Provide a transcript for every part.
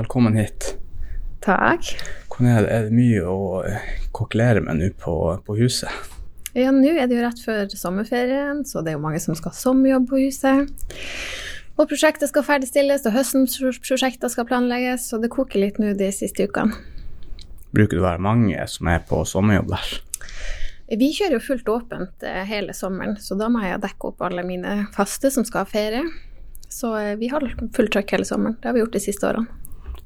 Velkommen hit. Takk. Hvordan er det, er det mye å eh, kokkelere med nå på, på huset? Ja, nå er det jo rett før sommerferien, så det er jo mange som skal ha sommerjobb på huset. Og prosjektet skal ferdigstilles, og høstens prosjekter skal planlegges, så det koker litt nå de siste ukene. Bruker det å være mange som er på sommerjobb der? Vi kjører jo fullt åpent eh, hele sommeren, så da må jeg dekke opp alle mine faste som skal ha ferie. Så eh, vi har fullt trøkk hele sommeren. Det har vi gjort de siste årene.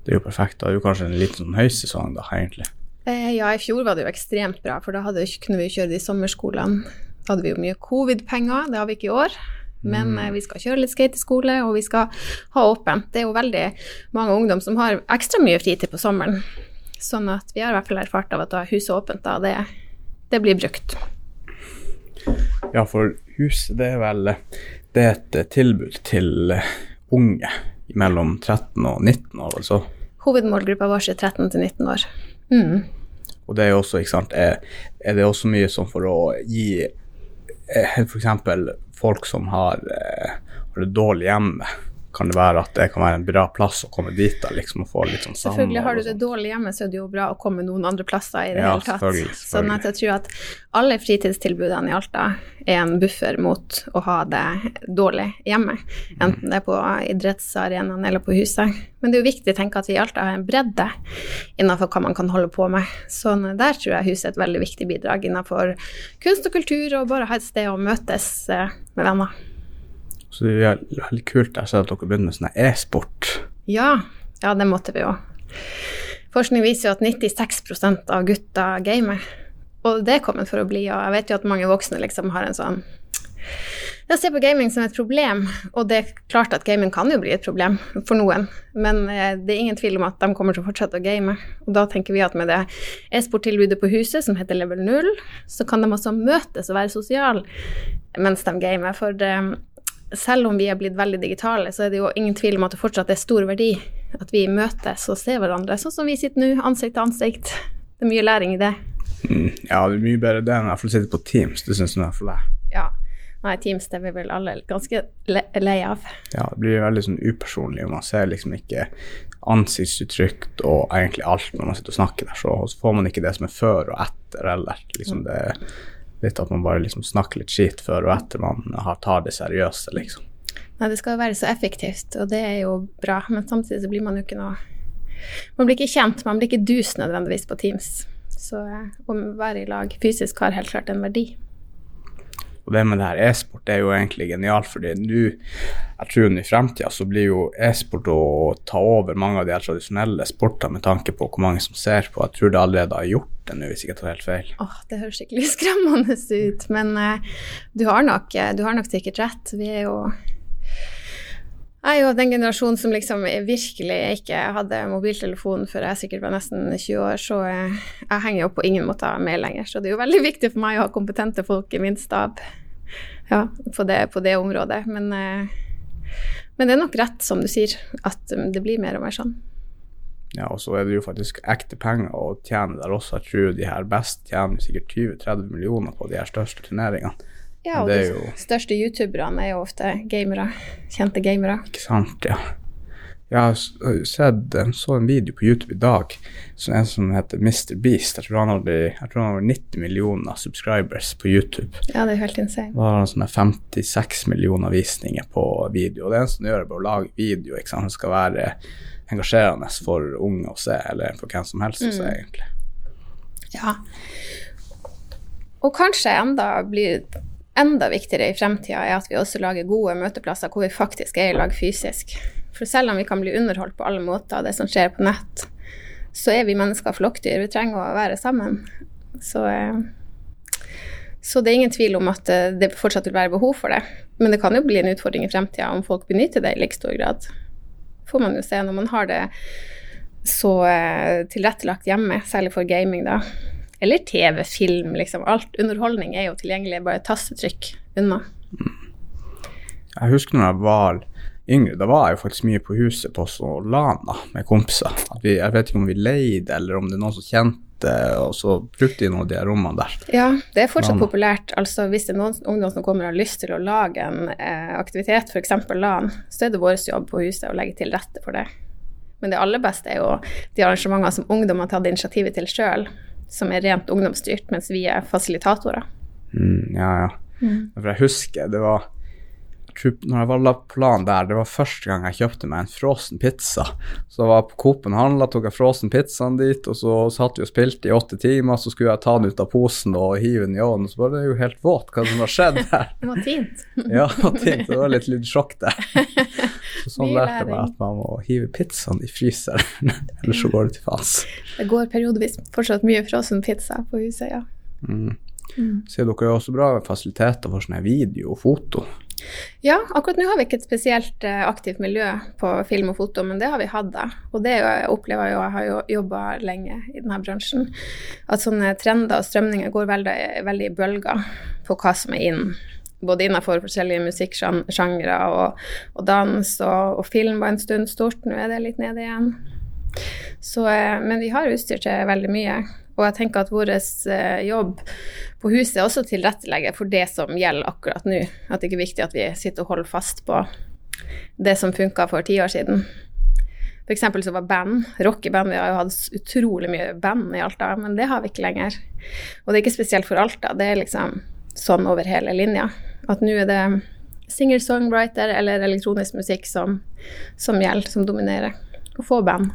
Det er jo perfekt. Da er det jo kanskje en liten sånn høysesong da, egentlig. Eh, ja, i fjor var det jo ekstremt bra, for da hadde, kunne vi kjøre de sommerskolene. Da hadde vi jo mye covid-penger, det har vi ikke i år. Men mm. vi skal kjøre litt skateskole, og vi skal ha åpent. Det er jo veldig mange ungdom som har ekstra mye fritid på sommeren. Sånn at vi har i hvert fall erfart av at da huset åpent da, det, det blir brukt. Ja, for huset det er vel det er et eh, tilbud til eh, unge mellom 13 og 19 år, altså. Hovedmålgruppa vår er 13 til 19 år. Mm. Og det er også, ikke sant, er, er det også mye sånn for å gi eh, f.eks. folk som har, har det dårlig hjemme, kan det være at det kan være en bra plass å komme dit da, liksom, og få litt sånn Selvfølgelig har du det dårlig hjemme, så er det jo bra å komme noen andre plasser i det ja, hele tatt. Selvfølgelig, selvfølgelig. Sånn at jeg tror at alle fritidstilbudene i Alta er en buffer mot å ha det dårlig hjemme, enten det er på idrettsarenaen eller på huset. Men det er jo viktig å tenke at vi i Alta har en bredde innenfor hva man kan holde på med. Så der tror jeg huset er et veldig viktig bidrag innenfor kunst og kultur, og bare ha et sted å møtes eh, med venner. Så det er veldig kult jeg ser at dere begynner med sånn e-sport. Ja, ja, det måtte vi jo. Forskning viser jo at 96% av gutter gamer. Og det er kommet for å bli, og jeg vet jo at mange voksne liksom har en sånn jeg ser på gaming som et problem, og det er klart at gaming kan jo bli et problem for noen, men eh, det er ingen tvil om at de kommer til å fortsette å game. Og da tenker vi at med det e-sporttilbudet på huset, som heter Level 0, så kan de også møtes og være sosiale mens de gamer. For det, selv om vi er blitt veldig digitale, så er det jo ingen tvil om at det fortsatt er stor verdi at vi møtes og ser hverandre, sånn som vi sitter nå, ansikt til ansikt. Det er mye læring i det. Mm, ja, det er mye bedre det enn å sitte på Teams, det syns jeg i hvert fall jeg. Ja. Nei, Teams det er vi vel alle ganske lei av. Ja, det blir veldig sånn upersonlig, og man ser liksom ikke ansiktsuttrykk og egentlig alt når man sitter og snakker der, så, så får man ikke det som er før og etter eller liksom det litt at man bare liksom snakker litt skit før og etter man har tar det seriøse, liksom. Nei, det skal være så effektivt, og det er jo bra, men samtidig så blir man jo ikke noe Man blir ikke kjent, man blir ikke dus nødvendigvis på Teams. Så eh, å være i lag fysisk har helt klart en verdi. Og det med det her e-sport er jo egentlig genialt, fordi nå, jeg tror i fremtida så blir jo e-sport å ta over mange av de her tradisjonelle sportene med tanke på hvor mange som ser på. Jeg tror det allerede har gjort det nå, hvis jeg ikke tar helt feil. Åh, det høres skikkelig skremmende ut, men uh, du, har nok, eh, du har nok sikkert rett. Vi er jo jeg er jo den generasjonen som liksom virkelig ikke hadde mobiltelefon før jeg sikkert var nesten 20 år, så jeg, jeg henger jo på ingen måte med lenger. Så det er jo veldig viktig for meg å ha kompetente folk i min stab ja, på, det, på det området. Men, eh, men, det er nok rett, som du sier, at det blir mer og mer sånn. Ja, og så er det jo faktisk ekte penger å tjene der også. Jeg tror de her best tjener sikkert 20-30 millioner på de her største turneringene. Ja, og de jo... største youtuberne er jo ofte gamere. Kjente gamere. Ikke sant, ja. Jeg har sett, så en video på YouTube i dag som en som heter Mr. Beast. Jeg tror han har, jeg tror han har 90 millioner subscribers på YouTube. Ja, det er helt insane. Da har han sånne 56 millioner visninger på video. Og Det eneste han gjør, er bare å lage video. ikke sant? Det skal være engasjerende for unge å se, eller for hvem som helst å se, mm. egentlig. Ja. Og kanskje enda blir enda viktigere i fremtida er at vi også lager gode møteplasser hvor vi faktisk er i lag fysisk. For selv om vi kan bli underholdt på alle måter av det som skjer på nett, så er vi mennesker flokkdyr. Vi trenger å være sammen. Så, eh, så, det er ingen tvil om at eh, det fortsatt vil være behov for det. Men det kan jo bli en utfordring i fremtida om folk benytter det i like stor grad. får man jo se når man har det så eh, tilrettelagt hjemme, særlig for gaming, da eller TV, film, liksom. Alt underholdning er jo tilgjengelig, bare et tastetrykk unna. Mm. Jeg husker når jeg var yngre, da var jeg jo faktisk mye på huset på Solana med kompiser. Vi, jeg vet ikke om vi leide, eller om det er noen som kjente, og så brukte de noen av de rommene der. Ja, det er fortsatt LAN. populært. Altså hvis det er noen ungdom som kommer og har lyst til å lage en eh, aktivitet, f.eks. LAN, så er det vår jobb på huset å legge til rette for det. Men det aller beste er jo de arrangementene som ungdom har tatt initiativet til sjøl, som er rent ungdomsstyrt, mens vi er fasilitatorer. Mm, ja, ja. For jeg husker det var tror når jeg var la plan der, det var første gang jeg kjøpte meg en frossen pizza. Så jeg var på Coop-en handla, tok jeg frossen pizzaen dit, og så satt vi og spilte i åtte timer. Så skulle jeg ta den ut av posen og hive den i ovnen, så var det jo helt våt, hva som har skjedd der. Det var fint. Ja, det var tint. Det var litt lydsjokk der. Så sånn lærte jeg meg at man må hive pizzaen i fryseren, ellers så går det til faens. Det går periodevis fortsatt mye frossen pizza på huset, ja. Mm. Så dere har også bra fasiliteter for sånn video og foto. Ja, akkurat nå har vi ikke et spesielt eh, aktivt miljø på film og foto, men det har vi hatt da. Og det er opplever jeg jo, jeg har jo jobba lenge i denne bransjen, at sånne trender og strømninger går veldig, veldig i bølger på hva som er inn. Både innenfor forskjellige musikksjangre og, og dans, og, og film var en stund stort, nå er det litt nede igjen. Så, eh, men vi har utstyr til veldig mye. Og jeg tenker at vår eh, jobb på huset er også å tilrettelegge for det som gjelder akkurat nå. At det ikke er viktig at vi sitter og holder fast på det som funka for ti år siden. Eksempel så var band, rockeband, vi har jo hatt utrolig mye band i Alta, men det har vi ikke lenger. Og det er ikke spesielt for Alta, det er liksom sånn over hele linja. At nå er det singer-songwriter eller elektronisk musikk som, som gjelder, som dominerer. Og få band.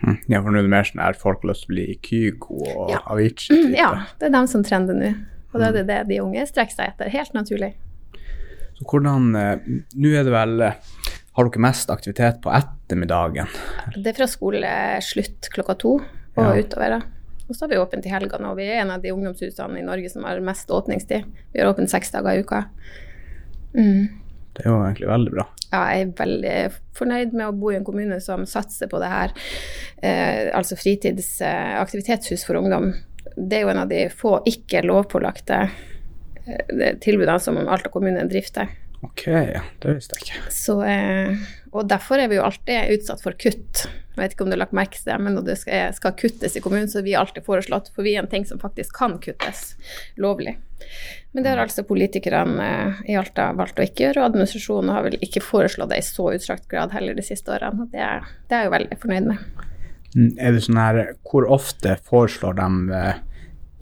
Hm. Ja, for nå er det mer sånn her folk har lyst til å bli Kygo og Ja. Avicii. type. Ja, det er dem som trender nå. Og det er det det de unge strekker seg etter. Helt naturlig. Så hvordan eh, Nå er det vel eh, Har dere mest aktivitet på ettermiddagen? Det er fra skoleslutt klokka to og Ja. utover. Og så har vi åpent i helgene, og vi er en av de ungdomshusene i Norge som har mest åpningstid. Vi har åpent seks dager i uka. Mm. Det er jo egentlig veldig bra. Ja, jeg er veldig fornøyd med å bo i en kommune som satser på det her, eh, altså fritidsaktivitetshus for ungdom. Det er jo en av de få ikke lovpålagte eh, tilbudene som Alta kommune drifter. Ok, det visste jeg ikke. Så, eh, og derfor er vi jo alltid utsatt for kutt. Jeg vet ikke om du har lagt merke til det, men når det skal, skal kuttes i kommunen, så er vi alltid foreslått, for vi er en ting som faktisk kan kuttes lovlig. Men det har altså politikerne eh, i Alta valgt å ikke gjøre, og administrasjonen har vel ikke foreslått det i så utstrakt grad heller de siste årene. Det, er- det er jeg jo veldig fornøyd med. Mm, Er det sånn her Hvor ofte foreslår de eh,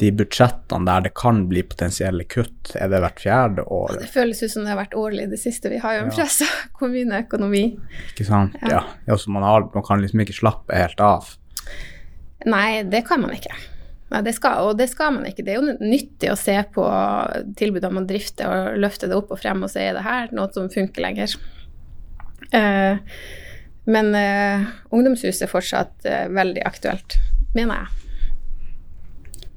de budsjettene der det kan bli potensielle kutt? Er det hvert fjerde år? Det føles ut som det har vært årlig det siste. Vi har jo en Ja. pressa kommuneøkonomi. Ikke sant? Ja. Ja. så man, har, man kan liksom ikke slappe helt av. Nei, det kan man ikke. Nei, det skal, og det skal man ikke. Det er jo nyttig å se på tilbudene man drifter, og løfte det opp og frem og si er det her noe som funker lenger. Uh, men uh, ungdomshuset er fortsatt uh, veldig aktuelt, mener jeg.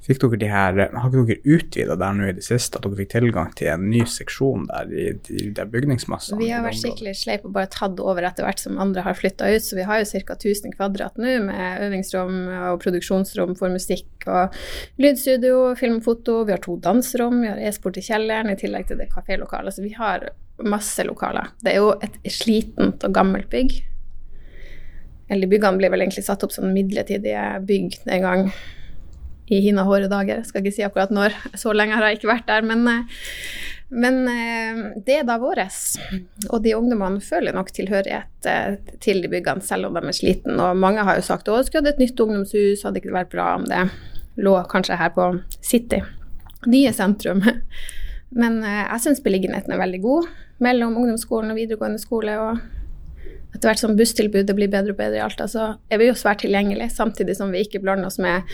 Fikk dere de her, Har ikke dere utvida der nå i det siste, at dere fikk tilgang til en ny seksjon der i de der bygningsmassene? Vi har vært skikkelig sleip og bare tatt over etter hvert som andre har flytta ut, så vi har jo ca. 1000 kvadrat nå med øvingsrom og produksjonsrom for musikk og lydstudio, og foto. Vi har to danserom, vi har e-sport i kjelleren i tillegg til det kafélokalet. Så vi har masse lokaler. Det er jo et slitent og gammelt bygg. Eller byggene blir vel egentlig satt opp som midlertidige bygg en gang i hine håre dager. Skal ikke si akkurat når, så lenge har jeg ikke vært der. Men, eh, men eh, det er da våres. Og de ungdommene føler nok tilhørighet eh, til de byggene, selv om de er sliten. Og mange har jo sagt å, skulle hatt et nytt ungdomshus, hadde ikke vært bra om det lå kanskje her på City, nye sentrum. Men jeg syns beliggenheten er veldig god mellom ungdomsskolen og videregående skole. og etter hvert som busstilbudet blir bedre og bedre i Alta, så er vi jo svært tilgjengelige, samtidig som vi ikke blander oss med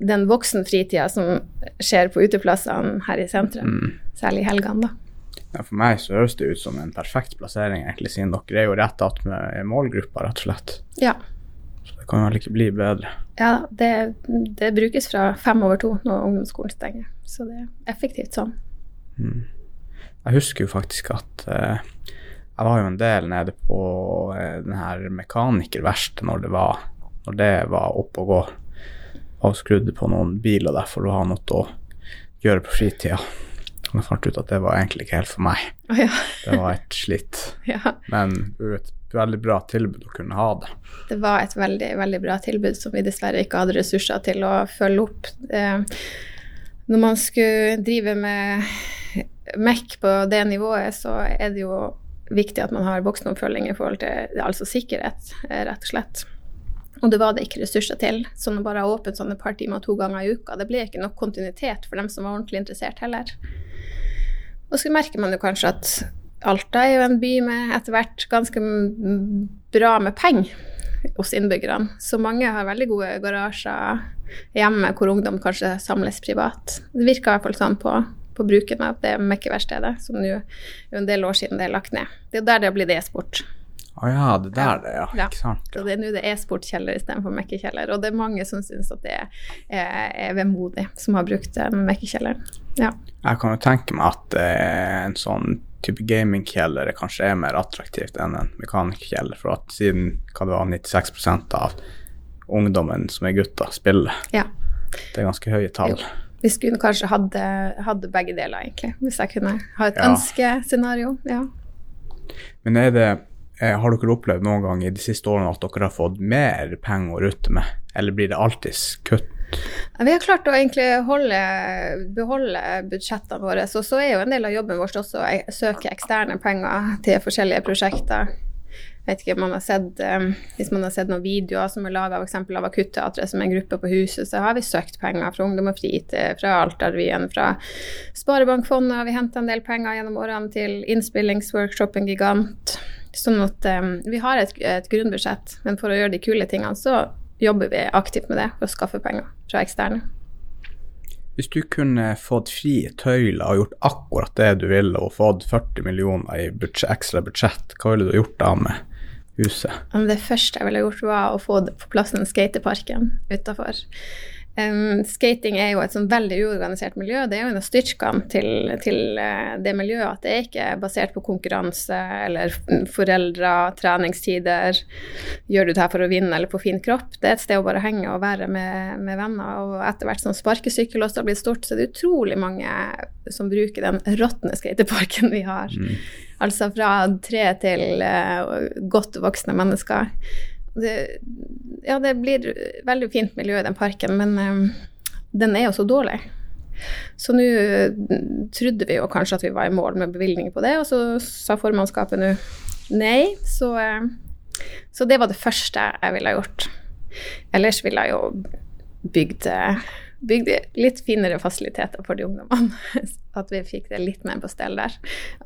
den voksenfritida som skjer på uteplassene her i sentrum. Særlig i helgene, da. Ja, for meg så høres det ut som en perfekt plassering, egentlig, siden dere er jo rett attmed målgruppa, rett og slett. Ja. Så det kan vel ikke bli bedre. ja det, det brukes fra fem over to når ungdomsskolen stenger, så det er effektivt sånn. Jeg husker jo faktisk at eh, jeg var jo en del nede på eh, den her mekanikerverkstedet når det var når det var oppe og gå. Og skrudde på noen biler der for å ha noe å gjøre på fritida. Og jeg fant ut at det var egentlig ikke helt for meg. Oh, ja. Det var et slitt. ja. Men det et veldig bra tilbud å kunne ha det. Det var et veldig, veldig bra tilbud som vi dessverre ikke hadde ressurser til å følge opp. Eh, Når man skulle drive med MEC på det nivået, så er det jo viktig at man har voksenoppfølging i forhold til altså sikkerhet, eh, rett og slett. Og det var det ikke ressurser til. Så når bare har åpent sånn et par timer to ganger i uka, det ble ikke nok kontinuitet for dem som var ordentlig interessert heller. Og så merker man jo kanskje at Alta er jo en by med etter hvert ganske bra med penger hos innbyggerne. Så mange har veldig gode garasjer hjemme hvor ungdom kanskje samles privat. Det virker i hvert fall sånn på, på bruken av det Mekkeverkstedet, som nå er en del år siden det er lagt ned. Det er der det har blitt e-sport. Å oh ja, det der det, ja. Ja. Ikke sant. Så det er nå det er sportkjeller istedenfor mekkekjeller. Og det er mange som syns at det er, er vemodig, som har brukt mekkekjelleren. Ja. Jeg kan jo tenke meg at eh, en sånn type gamingkjeller kanskje er mer attraktivt enn en mekanikerkjeller, for at siden hva det var, 96% av ungdommen som er gutter, spiller. ja. Det er ganske høye tall. Jo. Vi skulle kanskje hadde, hadde begge deler, egentlig. Hvis jeg kunne ha et Ja. ønskescenario. Ja. Men er det eh, Har dere opplevd noen gang i de siste årene at dere har fått mer penger å rutte med, eller blir det alltid kutt? Vi har klart å egentlig holde, beholde budsjettene våre. Så, så er jo en del av jobben vår også å søke eksterne penger til forskjellige prosjekter. Vet ikke man har sett, eh, Hvis man har sett noen videoer som er laga av Akutteatret, som er en gruppe på huset, så har vi søkt penger fra Ungdom og Fritid, fra Altarvyen, fra Sparebankfondet har vi henta en del penger gjennom årene til innspillingsworkshopen Gigant. Sånn at eh, vi har et, et grunnbudsjett, men for å gjøre de kule tingene, så jobber vi aktivt med det for å skaffe penger fra eksterne. Hvis du kunne fått frie tøyler og gjort akkurat det du ville, og fått 40 millioner i budsjett, ekstra budsjett, hva ville du gjort da med huset? Det første jeg ville gjort, var å få på plass den skateparken utafor. Um, skating er jo et sånn veldig uorganisert miljø. Det er jo en av styrkene til, til eh, det miljøet at det er ikke er basert på konkurranse eller foreldre, treningstider. Gjør du det her for å vinne eller på fin kropp? Det er et sted å bare henge og være med, med venner. Og etter hvert som sparkesykkel også har blitt stort, så er det utrolig mange som bruker den råtne skateparken vi har. Altså fra tre til eh, godt voksne mennesker. Det, ja, det blir veldig fint miljø i den parken, men eh, den er jo så dårlig. Så nå eh, trodde vi jo kanskje at vi var i mål med bevilgninger på det, og så sa formannskapet nå nei. Så, så det var det første jeg ville gjort. Ellers ville jeg jo bygd eh, bygd litt finere fasiliteter for de ungdommene. At vi fikk det litt mer på stell der.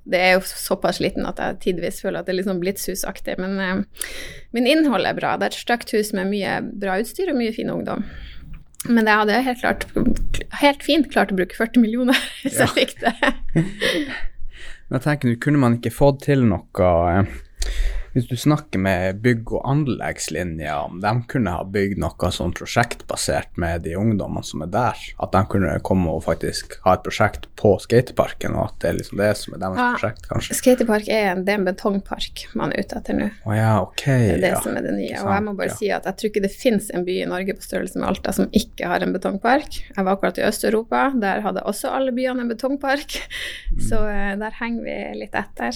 Det er jo såpass liten at jeg tidvis føler at det er liksom Blitzhus-aktig, men, eh, men innholdet er bra. Det er et stygt hus med mye bra utstyr og mye fin ungdom. Men jeg hadde helt, klart, helt fint klart å bruke 40 millioner hvis Ja. jeg fikk det. Men jeg tenker, kunne man ikke fått til noe eh, Hvis du snakker med bygg- og anleggslinjer, om de kunne ha bygd noe sånn prosjektbasert med de ungdommene som er der, at de kunne komme og faktisk ha et prosjekt på skateparken, og at det er liksom det som er deres Ja. prosjekt, kanskje. Skatepark er en, det er en betongpark man er ute etter nå. Oh, ja, okay, Det er det ja. som er det nye. Sant, Og jeg må bare si at jeg tror ikke det fins en by i Norge på størrelse med Alta som ikke har en betongpark. Jeg var akkurat i Øst-Europa, der hadde også alle byene en betongpark. Mm. Så eh, der henger vi litt etter.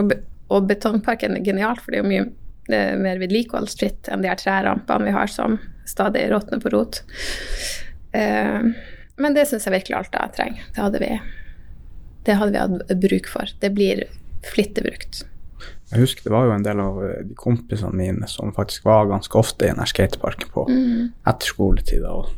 Og, og betongparken er genialt, for det er jo mye eh, mer vedlikeholdsfritt enn de her trærampene vi har som stadig råtner på rot. Eh, men det syns jeg virkelig Alta trenger. Det hadde vi, det hadde vi hatt bruk for. Det blir flittig brukt. Jeg husker det var jo en del av eh, de kompisene mine som faktisk var ganske ofte i den skateparken på Mm. etter. Og,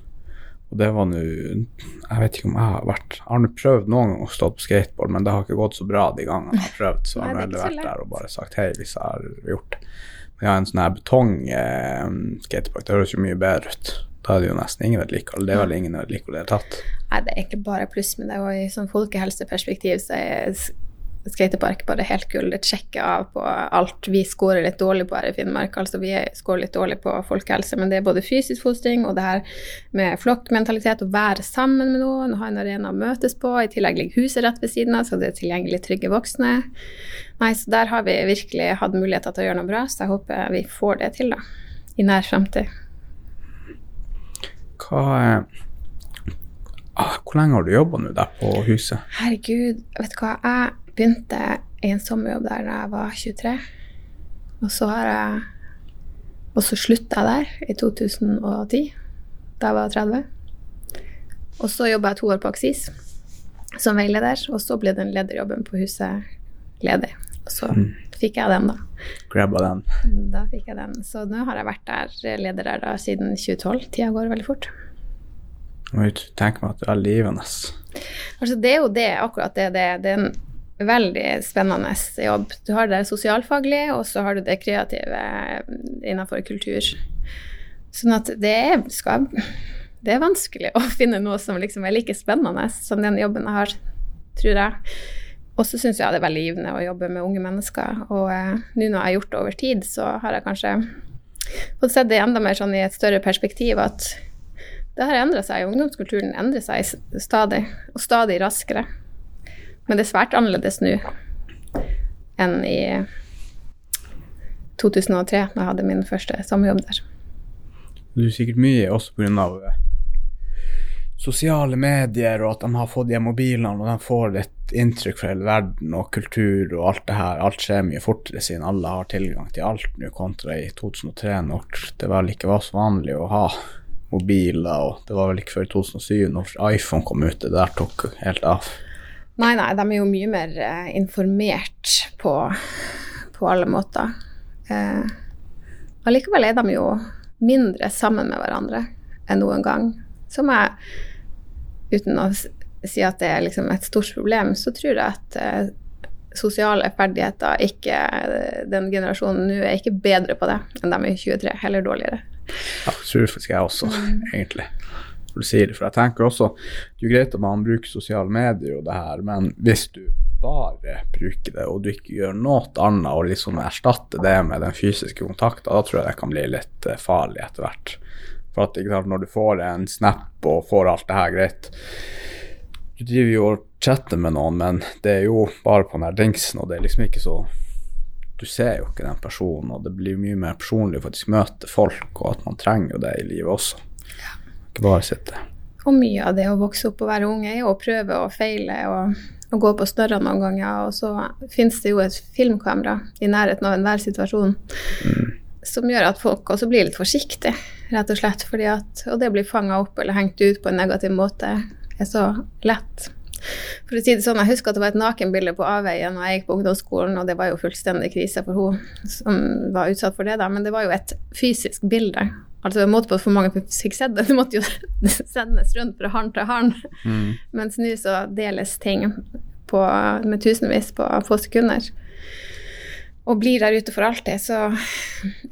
og det var nå Jeg vet ikke om jeg har vært Jeg har prøvd noen ganger å stå på skateboard, men det har ikke gått så bra de gangene jeg har prøvd. Så jeg har er heller vært der og bare sagt hei hvis jeg har gjort det. Men jeg har en sånn her betong eh, det høres jo mye bedre ut. Da er det jo nesten ingen vedlikehold. Det er vel ingen vedlikehold i det hele tatt. Nei, det er egentlig bare pluss med det. Og i sånn folkehelseperspektiv så er skatepark bare helt gull. Det sjekker av på alt vi scorer litt dårlig på her i Finnmark. Altså vi er- scorer litt dårlig på folkehelse, men det er både fysisk fostring og det her med flokkmentalitet, å være sammen med noen, ha en arena å møtes på. I tillegg ligger huset rett ved siden av, så det er tilgjengelig trygge voksne. Nei, så der har vi virkelig hatt muligheter til å gjøre noe bra, så jeg håper vi får det til, da. I nær fremtid. Hva ah, Hvor lenge har du jobba nå der på huset? Herregud, vet du hva. Jeg begynte i en sommerjobb der da jeg var 23. Og så har jeg Og så slutta jeg der i 2010, da jeg var 30. Og så jobba jeg to år på Aksis som veileder, og så ble den lederjobben på huset ledig. Og Så fikk jeg den, da. Grabba den. Da fikk jeg den. Så nå har jeg vært der, leder der da, siden 2012. Tida går veldig fort. Jeg tenker meg at det er livende. Altså, det er jo det, akkurat det. Det, det er en veldig spennende jobb. Du har det sosialfaglige, og så har du det kreative innenfor kultur. Sånn at det er, skal, det er vanskelig å finne noe som liksom er like spennende som den jobben jeg har, tror jeg. Og så syns jeg det er veldig givende å jobbe med unge mennesker. Og eh, nå når jeg har gjort det over tid, så har jeg kanskje fått sett det enda mer sånn i et større perspektiv at det har endra seg. Ungdomskulturen endrer seg stadig, og stadig raskere. Men det er svært annerledes nå enn i 2003, da jeg hadde min første sommerjobb der. Det er sikkert mye også pga. sosiale medier og at de har fått de mobilene og de får et inntrykk fra hele verden og kultur og alt det her. Alt skjer mye fortere siden alle har tilgang til alt nå, kontra i 2003, når det vel ikke var så vanlig å ha mobiler, og det var vel ikke før i 2007 når iPhone kom ut, det der tok helt av. Nei, nei, de er jo mye mer eh, informert på, på alle måter. Eh, allikevel er de jo mindre sammen med hverandre enn noen gang. Som jeg, uten å si at det er liksom et stort problem, så tror jeg at eh, sosiale ferdigheter ikke Den generasjonen nå er ikke bedre på det enn de i 23, heller dårligere. Ja, tror faktisk jeg også, mm. egentlig. Du sier det. for jeg tenker også det er greit at man bruker sosiale medier og det her, men hvis du bare bruker det, og du ikke gjør noe annet og liksom erstatter det med den fysiske kontakten, da tror jeg det kan bli litt eh, farlig etter hvert. For at ikke sant, når du får en snap og får alt det her greit Du driver jo og chatter med noen, men det er jo bare på den her dingsen, og det er liksom ikke så du ser jo ikke den personen, og det blir mye mer personlig å faktisk møte folk, og at man trenger jo det i livet også. Sitte. Og mye av det å vokse opp og være ung er jo å prøve og feile og, og gå på større noen ganger, og så finnes det jo et filmkamera i nærheten av enhver situasjon. Mm. Som gjør at folk også blir litt forsiktige, rett og slett. Fordi at, og det å bli fanga opp eller hengt ut på en negativ måte er så lett. For å si det sånn, Jeg husker at det var et nakenbilde på avveien når jeg gikk på ungdomsskolen, og det var jo fullstendig krise for hun som var utsatt for det, da, men det var jo et fysisk bilde. Altså en måte på for mange fikk sett det. Det måtte jo sendes rundt fra hånd til hånd. Mm. Mens nå så deles ting på, med tusenvis på få sekunder. Og blir der ute for alltid. Så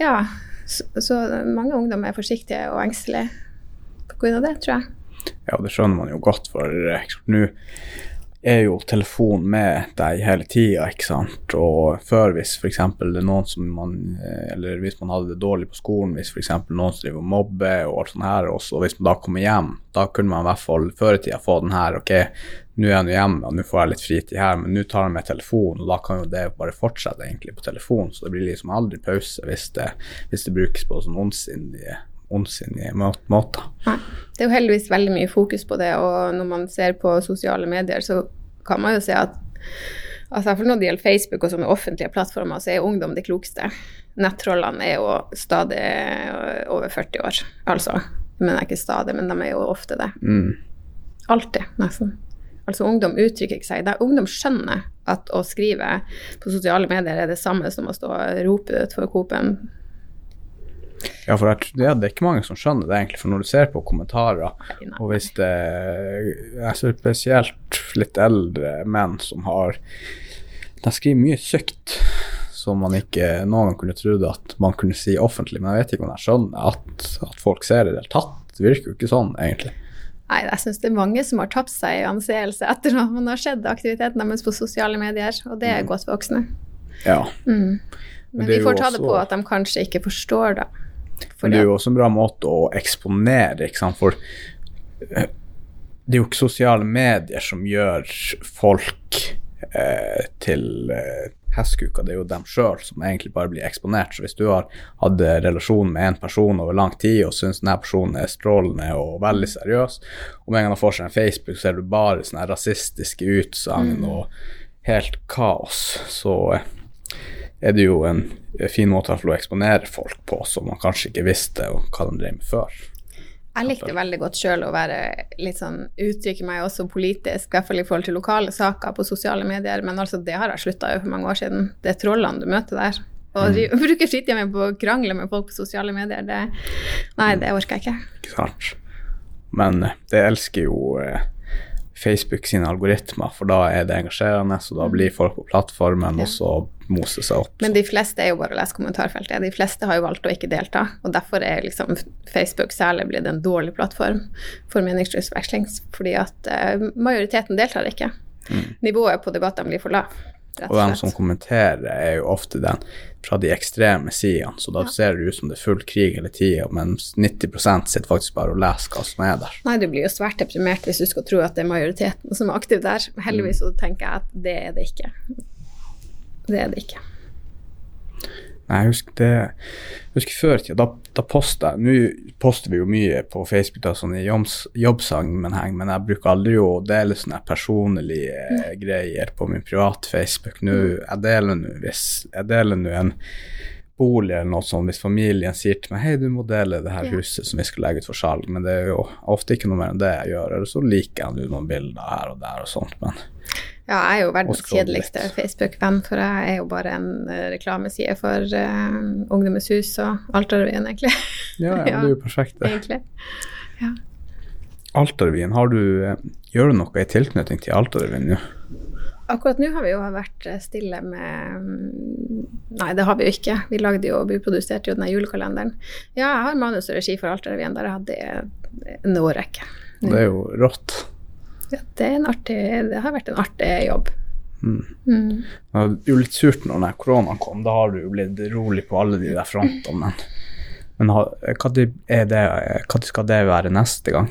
ja. Så, så mange ungdom er forsiktige og engstelige pga. det, tror jeg. Ja, det skjønner man jo godt, for eh, nå er jo telefon med deg hele tida, ikke sant. Og før hvis f.eks. det er noen som man eh, Eller hvis man hadde det dårlig på skolen, hvis f.eks. noen driver og mobber og alt sånt her, og hvis man da kommer hjem, da kunne man i hvert fall før i tida få den her Ok, nå er jeg nå hjemme, og nå får jeg litt fritid her, men nå tar jeg med telefon, og da kan jo det bare fortsette egentlig på telefon, så det blir liksom aldri pause hvis det, hvis det brukes på sånn ondsindige ondsinnige måter. Nei. Det er jo heldigvis veldig mye fokus på det, og når man ser på sosiale medier, så kan man jo se at altså når det gjelder Facebook og sånne offentlige plattformer, så er ungdom det klokeste. Nettrollene er jo stadig over 40 år, altså. Men ikke stadig, men de er jo ofte det. Mm. Alltid, nesten. Altså ungdom uttrykker ikke seg. Der ungdom skjønner at å skrive på sosiale medier er det samme som å stå og rope ut for Coop-en ja, for det er, det er ikke mange som skjønner det, egentlig. For når du ser på kommentarer, og hvis det er spesielt litt eldre menn som har De skriver mye sykt som man ikke noen gang kunne trodd at man kunne si offentlig. Men jeg vet ikke om jeg skjønner at, at folk ser det i hele tatt. Det virker jo ikke sånn, egentlig. Nei, jeg syns det er mange som har tapt seg i anseelse etter at man har sett aktiviteten deres på sosiale medier, og det er mm. godt voksne. Ja. Mm. Men, Men vi får ta det på at de kanskje ikke forstår det. Men det er jo også en bra måte å eksponere, ikke sant, for eh, det er jo ikke sosiale medier som gjør folk eh, til eh, hestkuker, det er jo dem sjøl som egentlig bare blir eksponert. Så hvis du har hatt relasjon med en person over lang tid og syns denne personen er strålende og veldig seriøs, og med en gang han får seg en Facebook, så er du bare sånne rasistiske utsagn mm. og helt kaos, så eh, er det jo en fin måte å eksponere folk på som man kanskje ikke visste hva de drev med før. Jeg likte veldig godt sjøl å være litt sånn uttrykke meg også politisk, i hvert fall i forhold til lokale saker på sosiale medier, men altså det har jeg slutta for mange år siden. Det er trollene du møter der. Og mm. bruke fritida mi på å krangle med folk på sosiale medier, det Nei, det orker jeg ikke. Ikke sant. Men eh, det elsker jo eh, Facebook sine algoritmer, for da er det engasjerende, så da mm. blir folk på plattformen, ja. og så mose seg opp. Men de fleste er jo bare å lese kommentarfeltet. De fleste har jo valgt å ikke delta, og derfor er liksom Facebook særlig blitt en dårlig plattform for meningsutveksling, fordi at uh, majoriteten deltar ikke. Mm. Nivået på debattene blir for lavt. Og, og de som kommenterer, er jo ofte den fra de ekstreme sidene, så da ja. ser det ut som det er full krig hele tida, mens 90 sitter faktisk bare og leser hva som er der. Nei, du blir jo svært deprimert hvis du skal tro at det er majoriteten som er aktiv der. Heldigvis så tenker jeg at det er det ikke. Det er det ikke. Nei, jeg husker det jeg husker før i da, da posta jeg Nå poster vi jo mye på Facebook da, sånn i jobbsammenheng, men jeg bruker aldri å dele sånne personlige mm. greier på min private Facebook. Nå, jeg deler nå en bolig eller noe sånt, hvis familien sier til meg hei, du må dele det her huset som vi skal legge ut for salg, men det er jo ofte ikke noe mer enn det jeg gjør. Eller så liker jeg noen bilder her og der og sånt, men ja, jeg er jo verdens kjedeligste Facebook-venn, for jeg er jo bare en uh, reklameside for uh, Ungdommens hus og Altarevyen, egentlig. ja, ja, det er jo perfekt, det. egentlig. Ja. Altarevyen, har du uh, Gjør du noe i tilknytning til Altarevyen nå? Akkurat nå har vi jo vært stille med mm, Nei, det har vi jo ikke. Vi lagde jo, vi produserte jo denne julekalenderen. Ja, jeg har manus og regi for Altarevyen, der jeg hadde en årrekke. Det er jo rått. Ja, det, artig, det, har vært en artig jobb. Mm. Mm. Det er jo litt surt når koronaen kom, da har du jo blitt rolig på alle de der frontene. Men, men hva skal det være neste gang?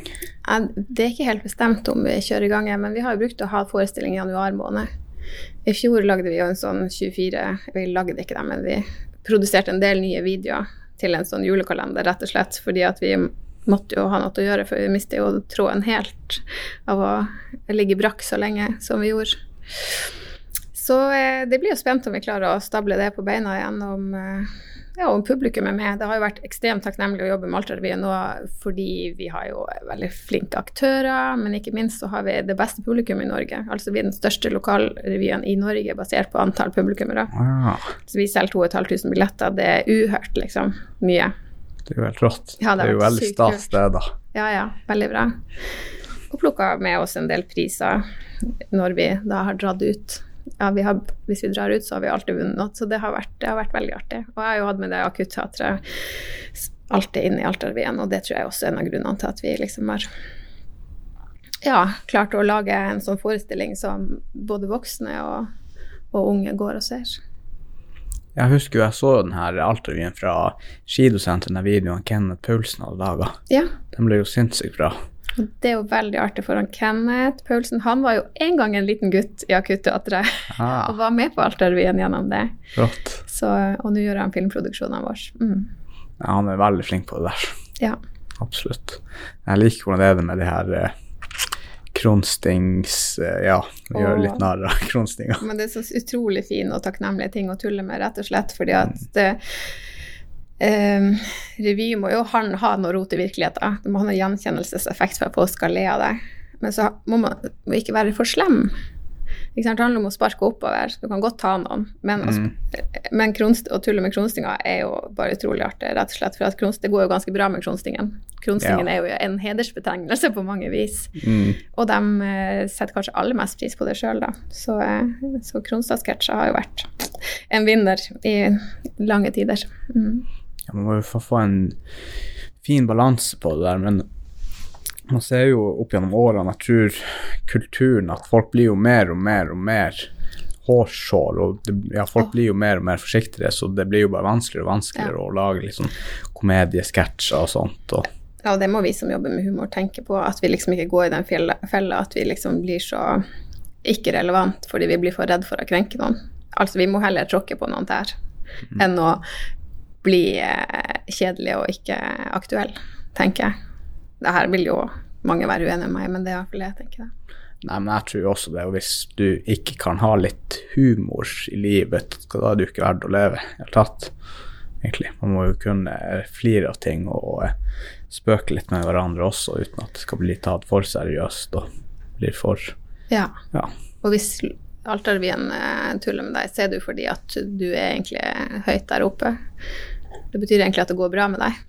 Det er ikke helt bestemt om vi kjører i gang, men vi har jo brukt å ha forestilling i januar måned. I fjor lagde vi jo en sånn 24 Vi lagde ikke det, men vi produserte en del nye videoer til en sånn julekalender, rett og slett fordi at vi måtte jo ha noe å gjøre, for vi mistet jo tråden helt av å ligge brakk så lenge som vi gjorde. Så eh, det blir jo spent om vi klarer å stable det på beina igjen om eh, ja, og publikum er med. Det har jo vært ekstremt takknemlig å jobbe med Altarrevyen nå fordi vi har jo veldig flinke aktører, men ikke minst så har vi det beste publikum i Norge. Altså vi er den største lokalrevyen i Norge basert på antall publikummere. Ah. Så vi selger 2500 billetter. Det er uhørt, liksom. Mye. Det er jo helt rått. Ja, det, det, er jo veldig stas, det, da. Ja, ja. Veldig bra. Og plukka med oss en del priser når vi da har dratt ut. Ja, vi har, hvis vi drar ut, så har vi alltid vunnet noe, så det har, vært, det har vært veldig artig. Og jeg har jo hatt med det akutteatret alltid inn i Altarvien, og det tror jeg også er en av grunnene til at vi liksom har ja, klart å lage en sånn forestilling som både voksne og, og unge går og ser. Jeg husker jo jeg så den her altarvyen fra skidosenteret, den videoen Kenneth Paulsen hadde laga. Ja. Den ble jo sinnssykt bra. Det er jo veldig artig for han Kenneth Paulsen. Han var jo en gang en liten gutt i Akutteatret ah. og var med på Alterrevyen gjennom det. Så, og nå gjør han filmproduksjonene våre. Mm. Ja, han er veldig flink på det der. Ja. Absolutt. Jeg liker hvordan det er med de her eh, Kronstings eh, Ja, vi gjør litt narr av kronstinga. Men det er så utrolig fine og takknemlige ting å tulle med, rett og slett, fordi at mm. det um, Revy må jo ha, ha noe rot i virkeligheten. Det må ha noe gjenkjennelseseffekt for at folk skal le av det. Men så må man må ikke være for slem. Det handler om å sparke oppover. Du kan godt ta noen, men, mm. men kronst, å tulle med kronstinga er jo bare utrolig artig, rett og slett. For at kronst, det går jo ganske bra med kronstingen. Kronstingen ja. er jo en hedersbetegnelse på mange vis. Mm. Og de eh, setter kanskje aller mest pris på det sjøl, da. Så, eh, så Kronstad-sketsjer har jo vært en vinner i lange tider. Mm. Man må jo få en fin balanse på det der, men man ser jo opp gjennom årene, jeg tror kulturen at folk blir jo mer og mer og mer hårsår, og det, ja, folk blir jo mer og mer forsiktige, så det blir jo bare vanskeligere og vanskeligere ja. å lage liksom komediesketsjer og sånt. Og. Ja, det må vi som jobber med humor tenke på, at vi liksom ikke går i den fella at vi liksom blir så ikke relevant fordi vi blir for redd for å krenke noen. Altså, vi må heller tråkke på noen tær mm. enn å bli eh, kjedelig og ikke aktuell, tenker jeg. Det her vil jo mange være uenige med meg, men det er iallfall det jeg tenker. Nei, men jeg tror også det. Og hvis du ikke kan ha litt humor i livet, da er du ikke verdt å leve i det hele tatt. Egentlig. Man må jo kunne flire av ting og spøke litt med hverandre også, uten at det skal bli tatt for seriøst og blir for Ja. Ja. Og hvis Altarvien eh, tuller med deg, så er det jo fordi at du er egentlig høyt der oppe. Det betyr egentlig at det går bra med deg.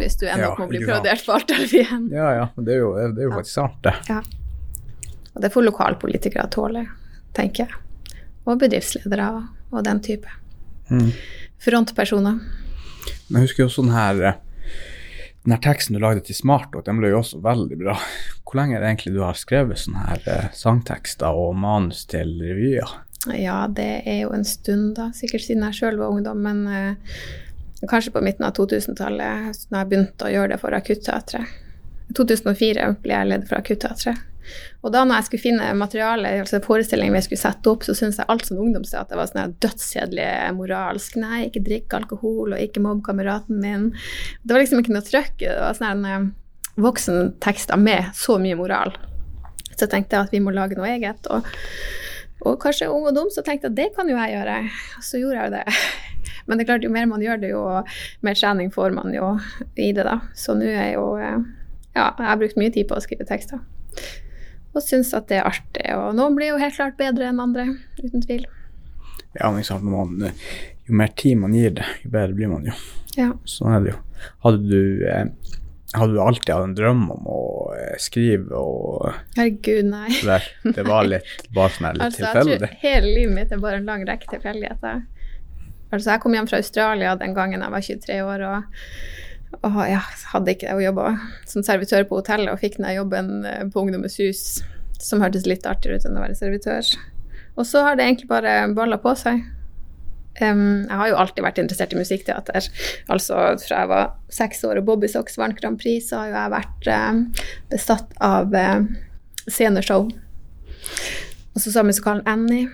Hvis du ender opp med å bli ikke for alt igjen. Ja, ja. Det er jo, det er jo faktisk sant, det. Ja. Og det får lokalpolitikere tåle, tenker jeg. Og bedriftsledere og, og den type. Mm. Frontpersoner. Jeg husker jo sånn her Den her teksten du lagde til Smartalk, den ble jo også veldig bra. Hvor lenge er det egentlig du har skrevet sånne her eh, sangtekster og manus til revyer? Ja, det er jo en stund, da. Sikkert siden jeg sjøl var ungdom, men eh, kanskje på midten av 2000-tallet, da jeg begynte å gjøre det for Akutteatret. I 2004 ble jeg leder for Akutteatret. Og da når jeg skulle finne materiale, altså forestillingen vi skulle sette opp, så syntes jeg alt sånn ungdomsteater var sånn dødskjedelig moralsk. Nei, ikke drikk alkohol, og ikke mobb kameraten min. Det var liksom ikke noe trøkk. Det var sånn en eh, voksentekster med så mye moral. Så jeg tenkte at vi må lage noe eget. Og, og kanskje ung og dum, så tenkte jeg at det kan jo jeg gjøre. Så gjorde jeg jo det. Men det er klart, jo mer man gjør det, jo mer trening får man jo i det, da. Så nå er jo eh, Ja, jeg har brukt mye tid på å skrive tekster. Og syns at det er artig. Og noen blir jo helt klart bedre enn andre, uten tvil. Ja, sant, man, jo mer tid man gir det, jo bedre blir man jo. Ja. Sånn er det jo. Hadde du, eh, hadde du alltid hatt en drøm om å eh, skrive og Herregud, nei. det var litt bare sånn litt Altså, jeg tror hele livet mitt er bare en lang rekke tilfeldigheter. Altså, jeg kom hjem fra Australia den gangen jeg var 23 år, og, og ja, hadde ikke og jobba som servitør på hotellet, og fikk den jobben eh, på Ungdommens hus, som hørtes litt artigere ut enn å være servitør. Og så har det egentlig bare balla på seg. Um, jeg har jo alltid vært interessert i musikkteater. Altså fra jeg var seks år og Bobby Socks vant Grand Prix, så har jo jeg vært uh, besatt av uh, sceneshow. Og så så musikalen Annie.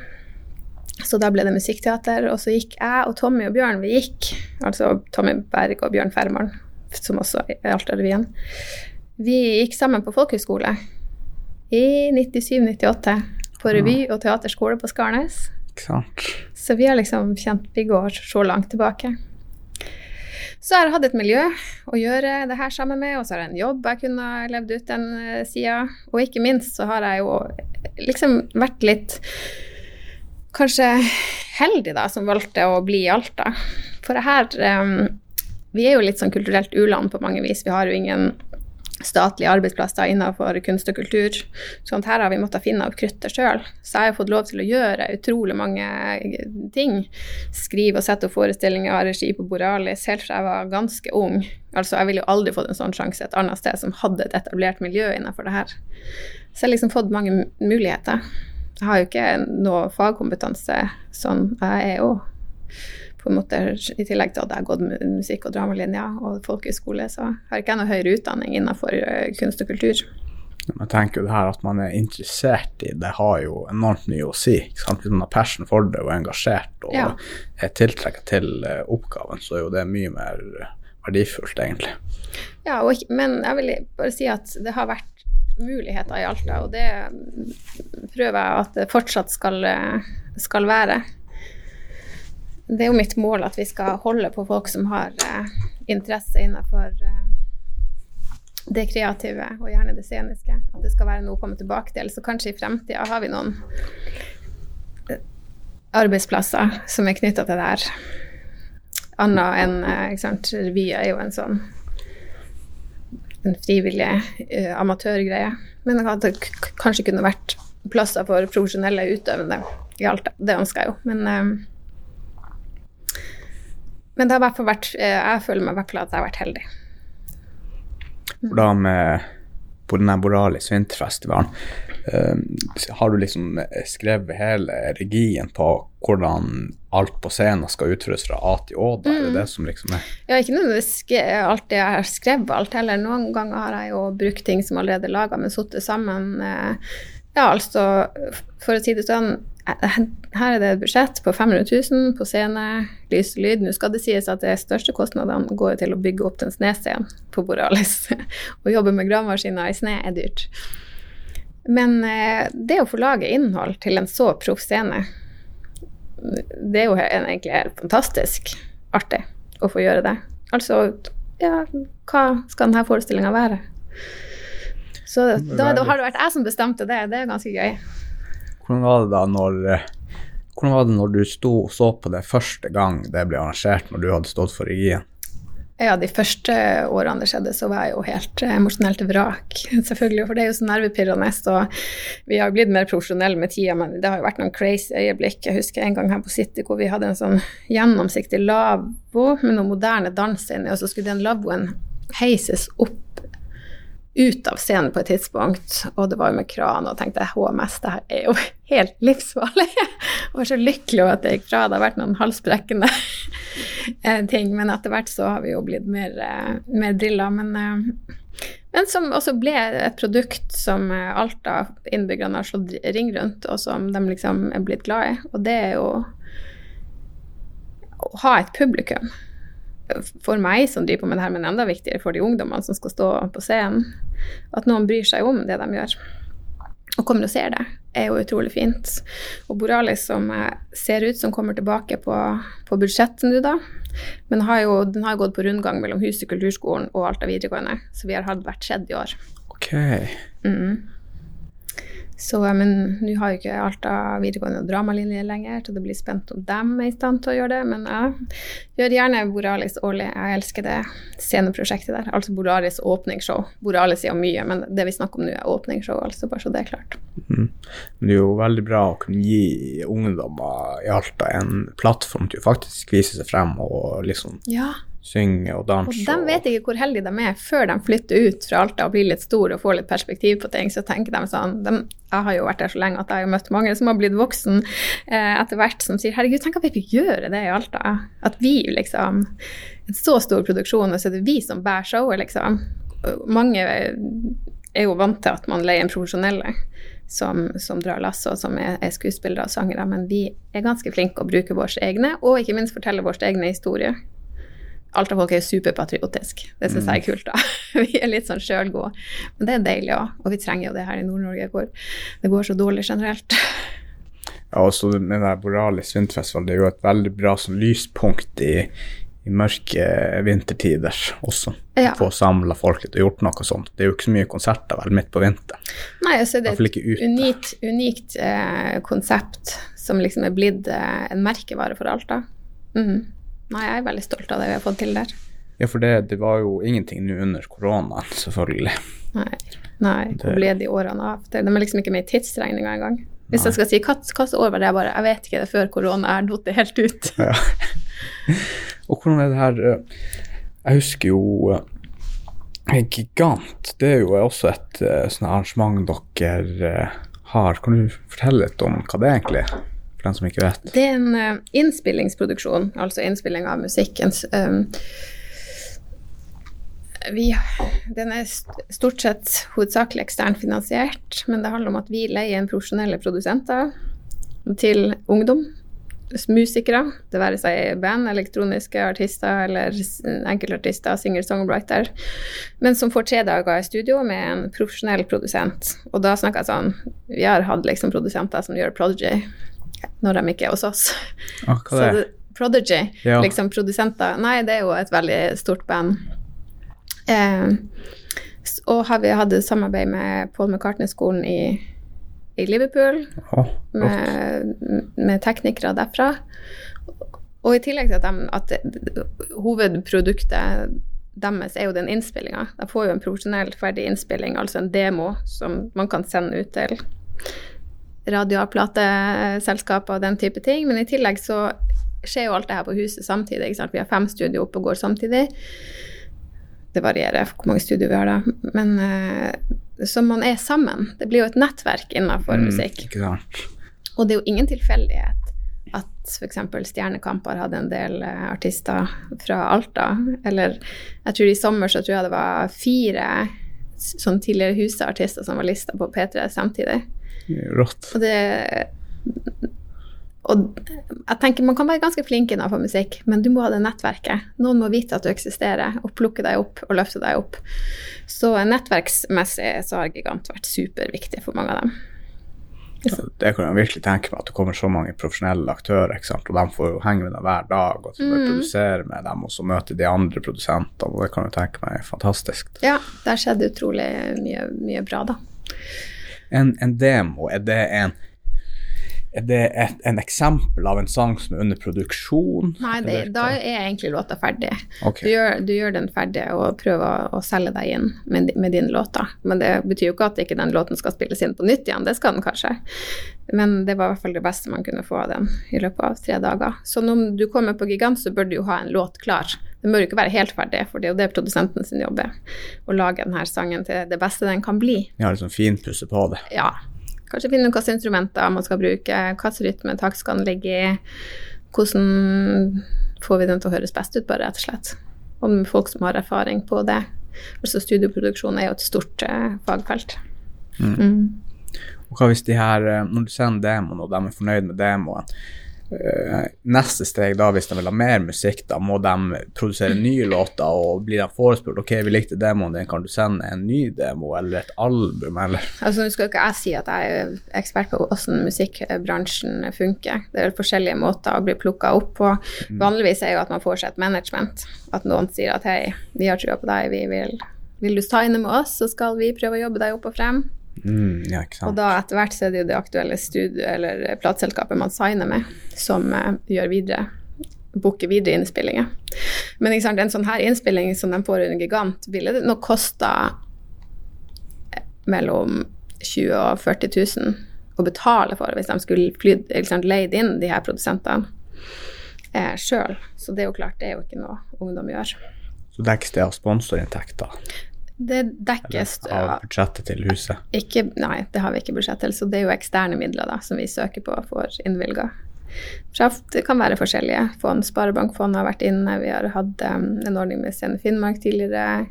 Så da ble det musikkteater. Og så gikk jeg og Tommy og Bjørn, vi gikk, altså Tommy Berg og Bjørn Fermaren, som også er Alta-revyen, vi gikk sammen på folkehøyskole i 97-98 på revy og teaterskole på Skarnes. Klart. Så vi har liksom kjent vi går så langt tilbake. Så jeg har hatt et miljø å gjøre det her sammen med, og så har jeg en jobb jeg kunne levd ut den eh, sida. Og ikke minst så har jeg jo liksom vært litt kanskje heldig, da, som valgte å bli i Alta. For det her um, Vi er jo litt sånn kulturelt u-land på mange vis. Vi har jo ingen statlige arbeidsplasser innenfor kunst og kultur. Sånn her har vi måttet finne opp kruttet sjøl. Så jeg har fått lov til å gjøre utrolig mange ting. Skrive og sette opp forestillinger, regi på Borealis helt fra jeg var ganske ung. Altså, jeg ville jo aldri fått en sånn sjanse et annet sted som hadde et etablert miljø innenfor det her. Så jeg har liksom fått mange muligheter. Jeg har jo ikke noe fagkompetanse sånn. Jeg er jo på en måte, I tillegg til at jeg har gått musikk- og dramalinja og folkehøyskole, så har ikke jeg noe høyere utdanning innenfor eh, kunst og kultur. Jeg tenker jo det her at man er interessert i det, har jo enormt mye å si. ikke? Hvis man har passion for det og er engasjert og Ja. er tiltrekket til eh, oppgaven, så er jo det mye mer eh, verdifullt, egentlig. Ja, og men jeg vil bare si at det har vært muligheter i Alta, og det prøver jeg at det fortsatt skal, skal være. Det er jo mitt mål at vi skal holde på folk som har eh, interesse innenfor eh, det kreative, og gjerne det sceniske. At det skal være noe å komme tilbake til. Så kanskje i fremtida har vi noen eh, arbeidsplasser som er knytta til det her. Anna enn ikke revy er jo en sånn en frivillig uh, amatørgreie. Men at det kanskje kunne vært plasser for profesjonelle utøvende i Alta. Det ønsker jeg jo. Men, uh, men det har i hvert fall vært eh, Jeg føler meg i hvert fall at jeg har vært heldig. For da med på denne Boralis vinterfestivalen, eh, har du liksom eh, skrevet hele regien på hvordan alt på scenen skal utføres fra A til Å? Da er det det som liksom er Ja, ikke nødvendigvis alt alltid jeg har skrevet alt heller. Noen ganger har jeg jo brukt ting som allerede er laga, men satt sammen. eh, Ja, altså, for å si det sånn, eh, her er det et budsjett på 500 000 på scene, lys og lyd. Nå skal det sies at de største kostnadene går til å bygge opp den snescenen på Borealis. Å jobbe med gravemaskiner i sne er dyrt. Men eh, det å få lage innhold til en så proff scene, det er jo egentlig helt fantastisk artig å få gjøre det. Altså ja, hva skal denne forestillinga være? Så da, da har det vært jeg som bestemte det. Det er ganske gøy. Hvordan var det da når eh, hvordan var det når du sto og så på det første gang det ble arrangert, når du hadde stått for regien? Ja, de første årene det skjedde, så var jeg jo helt emosjonelt vrak. Selvfølgelig, for det er jo så nervepirrende. Og vi har jo blitt mer profesjonelle med tida, men det har jo vært noen crazy øyeblikk. Jeg husker en gang her på City hvor vi hadde en sånn gjennomsiktig lavvo med noe moderne dans inni, og så skulle den lavvoen heises opp ut av scenen på et tidspunkt, og det var jo med kran, og tenkte HMS, det her er jo helt livsfarlig. Jeg var så lykkelig over at det gikk bra. Det har vært noen halsbrekkende eh, ting, men etter hvert så har vi jo blitt mer, eh, mer drilla. Men, eh, men, som også ble et produkt som Alta innbyggerne har slått ring rundt, og som de liksom er blitt glad i. Og det er jo å ha et publikum for meg som driver på med det her, men enda viktigere for de ungdommene som skal stå på scenen. At noen bryr seg om det de gjør, og kommer og ser det, er jo utrolig fint. Og Boralis, som ser ut som kommer tilbake på, på budsjett nå, da, men har jo, den har gått på rundgang mellom Huset kulturskolen og Alta videregående, så vi har hatt hvert i år. Ok. Mm. Så, men nå har jo ikke Alta videregående dramalinje lenger, så det blir spent om dem er i stand til å gjøre det. Men jeg gjør gjerne Boralis årlig. Jeg elsker det sceneprosjektet der. Altså Boralis åpningsshow. Boralis sier mye, men det vi snakker om nå, er åpningsshow, altså bare så det er klart. Mm. Det er jo veldig bra å kunne gi ungdommer i Alta en plattform til å faktisk vise seg frem og liksom ja synge og danse. Og de vet ikke hvor heldige de er før de flytter ut fra Alta og blir litt store og får litt perspektiv på ting. Så tenker de sånn de, Jeg har jo vært der så lenge at jeg har møtt mange som har blitt voksen eh, etter hvert, som sier herregud, tenk at vi fikk gjøre det i Alta. At vi liksom En så stor produksjon, og så er det vi som bærer showet, liksom. Mange er jo vant til at man leier en profesjonelle. Som, som, drar lasset, og som er, er skuespillere og sangere. Men vi er ganske flinke å bruke våre egne, og ikke minst fortelle våre egne historier. Alta-folk er jo superpatriotiske. Det syns jeg er kult, da. Vi er litt sånn sjølgode. Men det er deilig òg, og vi trenger jo det her i Nord-Norge hvor det går så dårlig generelt. Ja, også med det Boralis vinterfestival, det er jo et veldig bra sånn lyspunkt i, i mørke vintertider også. Ja. Få samla folk litt og gjort noe sånt. Det er jo ikke så mye konserter vel midt på vinteren. Nei, altså det er et unikt, unikt eh, konsept som liksom er blitt eh, en merkevare for Alta. Mm. Nei, jeg er veldig stolt av det vi har fått til der. Ja, for det, det var jo ingenting nå under koronaen, selvfølgelig. Nei, nei hvor ble de årene av? De er liksom ikke med i tidsregninga engang. Hvis jeg skal si hvilket år var det, bare Jeg vet ikke, det før korona er datt helt ut. Ja. Og hvordan er det her eh, Jeg husker jo en Gigant, det er jo også et eh, sånt arrangement dere har. Kan du fortelle litt om hva det egentlig er? For den som ikke vet? Det er en uh, innspillingsproduksjon, altså innspilling av musikken. Um, vi, den er stort sett hovedsakelig eksternt finansiert, men det handler om at vi leier inn profesjonelle produsenter til ungdom. Musikere, det være seg band, elektroniske artister eller enkeltartister, singer-songwriter, men som får tre dager i studio med en profesjonell produsent. Og da snakker jeg sånn Vi har hatt liksom produsenter som gjør Prodigy, når de ikke er hos oss. Ah, hva er det? Prodigy, ja. liksom produsenter Nei, det er jo et veldig stort band. Eh, og har vi hatt samarbeid med Paul McCartney-skolen i, i, Liverpool, oh, med, med, teknikere derfra. Og i tillegg til at, de, at hovedproduktet deres er jo den innspillinga. De får jo en profesjonell ferdig innspilling, altså en demo som man kan sende ut til radioplateselskaper og den type ting. Men i tillegg så skjer jo alt det her på huset samtidig. Vi har fem studio oppe og går samtidig. Det varierer hvor mange studio vi har da. Men uh, så man er sammen. Det blir jo et nettverk innenfor mm, musikk. Og det er jo ingen tilfeldighet at f.eks. Stjernekamp har hatt en del uh, artister fra Alta. Eller jeg tror i sommer så tror jeg det var fire sånn tidligere huseartister som var lista på P3 samtidig. Rått. Og det og jeg tenker Man kan være ganske flink innenfor musikk, men du må ha det nettverket. Noen må vite at du eksisterer, og plukke deg opp og løfte deg opp. Så nettverksmessig så har Gigant vært superviktig for mange av dem. Det kan jeg virkelig tenke meg, at det kommer så mange profesjonelle aktører, og de får jo henge med dem hver dag, og så mm. produsere med dem, og så møte de andre produsentene, og det kan jeg tenke meg er fantastisk. Ja, der skjedde utrolig mye, mye bra, da. En, en demo, er det en er det et en eksempel av en sang som er under produksjon? Nei, det, da er egentlig låta ferdig. Okay. Du, gjør, du, gjør, den ferdig og prøver å, å selge deg inn med, med dine låter. Men det betyr jo ikke at ikke den låten skal spilles inn på nytt igjen, det skal den kanskje. Men det var i hvert fall det beste man kunne få av den i løpet av tre dager. Så når du kommer på Gigant, så bør du jo ha en låt klar. Den bør jo ikke være helt ferdig, for det er jo det produsenten sin jobb er. Å lage denne sangen til det beste den kan bli. Ja, liksom finpusse på det. Ja, Kanskje finne ut hvilke instrumenter man skal bruke, hvilken rytmetakt skal den ligge i. Hvordan får vi den til å høres best ut, bare rett og slett. Og med folk som har erfaring på det. Altså Studioproduksjon er jo et stort uh, fagfelt. Mm. Mm. Og hva hvis de her, eh, Når du sender demoen, og de er fornøyd med demoen, Eh, neste steg da, hvis de vil ha mer musikk, da må de produsere nye låter. Og blir de forespurt ok, vi likte demoen din, kan du sende en ny demo eller et album, eller? Altså, Nå skal ikke jeg si at jeg er ekspert på hvordan musikkbransjen funker. Det er vel forskjellige måter å bli plukka opp på. Mm. Vanligvis er jo at man får seg et management. At noen sier at hei, vi har trua på deg, vi vil, vil du signe med oss, så skal vi prøve å jobbe deg opp og frem. Mm, ja, og da etter hvert så er det jo det aktuelle studio eller plateselskapet man signer med, som uh, gjør videre booker videre innspillinger. Men sant, en sånn her innspilling som de får under Gigant, ville det nok kosta eh, mellom 20 000 og 40 000 å betale for hvis de skulle flydd, sant, leid inn de her produsentene eh, sjøl. Så det er jo klart, det er jo ikke noe ungdom gjør. Så det av sponsorinntekter? Det dekkes Eller av budsjettet til huset? Ikke, nei, det har vi ikke budsjett til. Så det er jo eksterne midler da, som vi søker på og får innvilga. Det kan være forskjellige fond. Sparebankfond har vært inne. Vi har hatt um, en ordning med Scene Finnmark tidligere.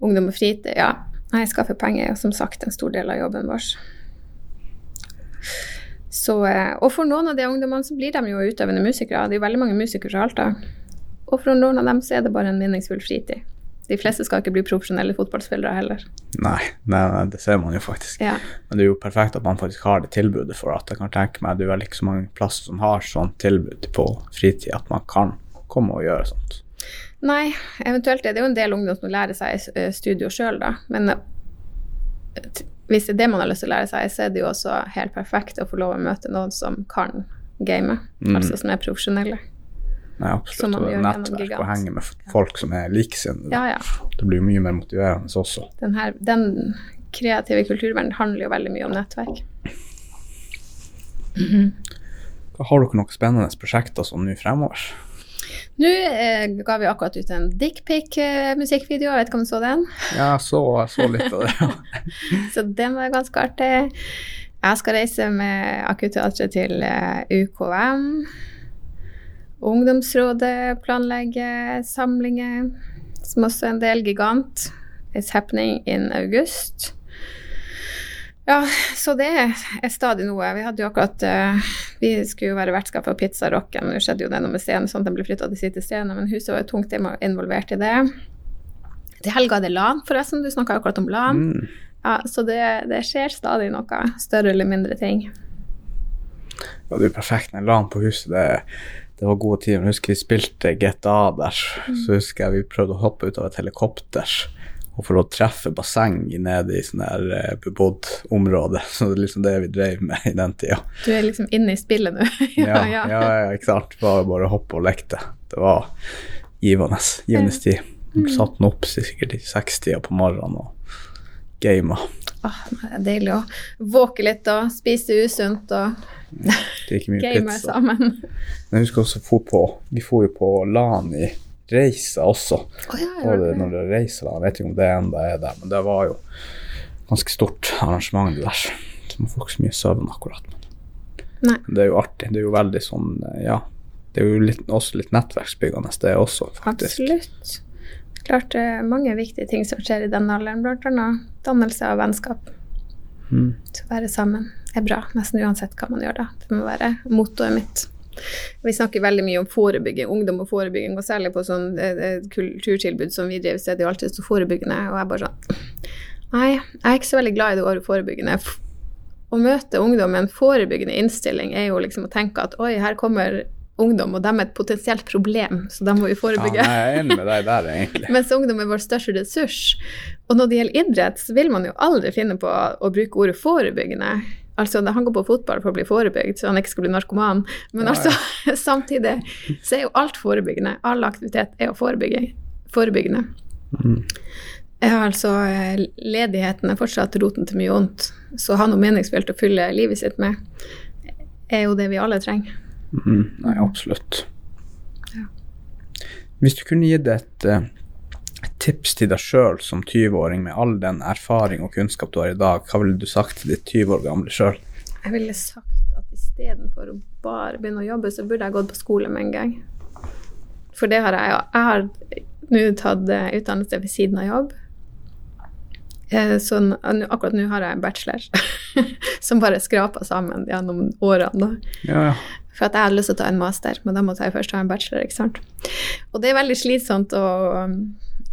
Ungdom og fritid. Ja, nei, skaffe penger er som sagt en stor del av jobben vår. Så, eh, og for noen av de ungdommene så blir de jo utøvende musikere. Det er jo veldig mange musikere fra Alta. Og for noen av dem så er det bare en meningsfull fritid. De fleste skal ikke bli profesjonelle fotballspillere heller. Nei, nei, nei det ser man jo faktisk. Ja. Men det er jo perfekt at man faktisk har det tilbudet for at jeg kan tenke meg det er vel ikke så mange plasser som har sånt tilbud på fritid at man kan komme og gjøre sånt. Nei, eventuelt er det jo en del ungdom som lærer seg i studio sjøl, da. Men eh, hvis det er det man har lyst til å lære seg, så er det jo også helt perfekt å få lov å møte noen som kan game, mm. altså som er profesjonelle. Nei, absolutt. Og nettverk og henge med folk som er likesinnede. Ja, ja. Det blir mye mer motiverende også. Den, her, den kreative kulturverdenen handler jo veldig mye om nettverk. Mm -hmm. Har dere noen spennende prosjekter sånn nå fremover? Nå eh, ga vi akkurat ut en dickpic-musikkvideo, jeg vet ikke om du så den? Ja, så, så litt av det. Ja. så den var ganske artig. Jeg skal reise med Akutteatret til eh, UKM Ungdomsrådet planlegger samlinger, som også er en del gigant. It's happening in august. Ja, så det er stadig noe. Vi hadde jo akkurat uh, Vi skulle jo være vertskap for Pizzarocken. Nå skjedde jo det noe med scenen, sånn at den ble flytta til sitt sted, men huset var jo tungt involvert i det. Til helga er det LAN, forresten. Du snakka akkurat om LAN. Mm. Ja, så det, det, skjer stadig noe. Større eller mindre ting. Ja, det er perfekt med LAN på huset. Det er det var gode tider. Jeg husker vi spilte GTA der. Mm. Så husker jeg vi prøvde å hoppe ut av et helikopter og for å treffe basseng nede i sånn her uh, bebodd område. Så det er liksom det vi drev med i den tida. Du er liksom inne i spillet nå? ja, ja, ja, ikke sant. Bare, bare hoppe og lekte. Det var givende. Givende tid. Mm. Satt den opp sikkert i sekstida på morgenen og gama. Ah, det er deilig å våke litt og spise usunt og er Gamer pizza. sammen. Men jeg husker også for på, vi får jo på LAN i Reisa også. Oh, ja, det, når det reiser da, Jeg vet ikke om det enda er der, men det var jo ganske stort arrangement det der. Så man får ikke så mye søvn akkurat. Men. Det er jo artig. Det er jo veldig sånn, ja. Det er jo litt, også litt nettverksbyggende, det også, faktisk. Absolutt. Klart det er mange viktige ting som skjer i den alderen, bl.a. dannelse av vennskap. Mm. Så være sammen er bra, nesten uansett hva man gjør da. Det må være mottoet mitt. Vi snakker veldig mye om forebygging, ungdom og forebygging, og særlig på sånn eh, eh, kulturtilbud som vi driver, så er det jo alltid så forebyggende. Og jeg bare sånn Nei, jeg er ikke så veldig glad i det året forebyggende. å møte ungdom med en forebyggende innstilling er jo liksom å tenke at oi, her kommer ungdom, og de er et potensielt problem, så de må vi forebygge. Ja, jeg er enig med deg der, egentlig. Mens ungdom er vår største ressurs. Og når det gjelder idrett, så vil man jo aldri finne på å bruke ordet forebyggende. Altså, Han går på fotball for å bli forebygd, så han ikke skal bli narkoman. Men Ja, altså, samtidig så er jo alt forebyggende. All aktivitet er jo forebygge, forebyggende. Mm. Altså, eh, ledigheten er fortsatt roten til mye vondt. Så å ha noe meningsfylt å fylle livet sitt med, er jo det vi alle trenger. Mm, nei, absolutt. Ja. Hvis du kunne gitt et, eh, et tips til deg sjøl som 20-åring med all den erfaring og kunnskap du har i dag, hva ville du sagt til ditt 20 år gamle sjøl? Jeg ville sagt at istedenfor å bare begynne å jobbe, så burde jeg gått på skole med en gang. For det har jeg jo. Jeg har nå tatt eh, utdannelse ved siden av jobb. Så n- nå- akkurat nå har jeg en bachelor som bare skraper sammen gjennom årene. Ja, ja. For at jeg hadde lyst til å ta en master, men da måtte jeg først ha en bachelor. ikke sant? Og det er veldig slitsomt å,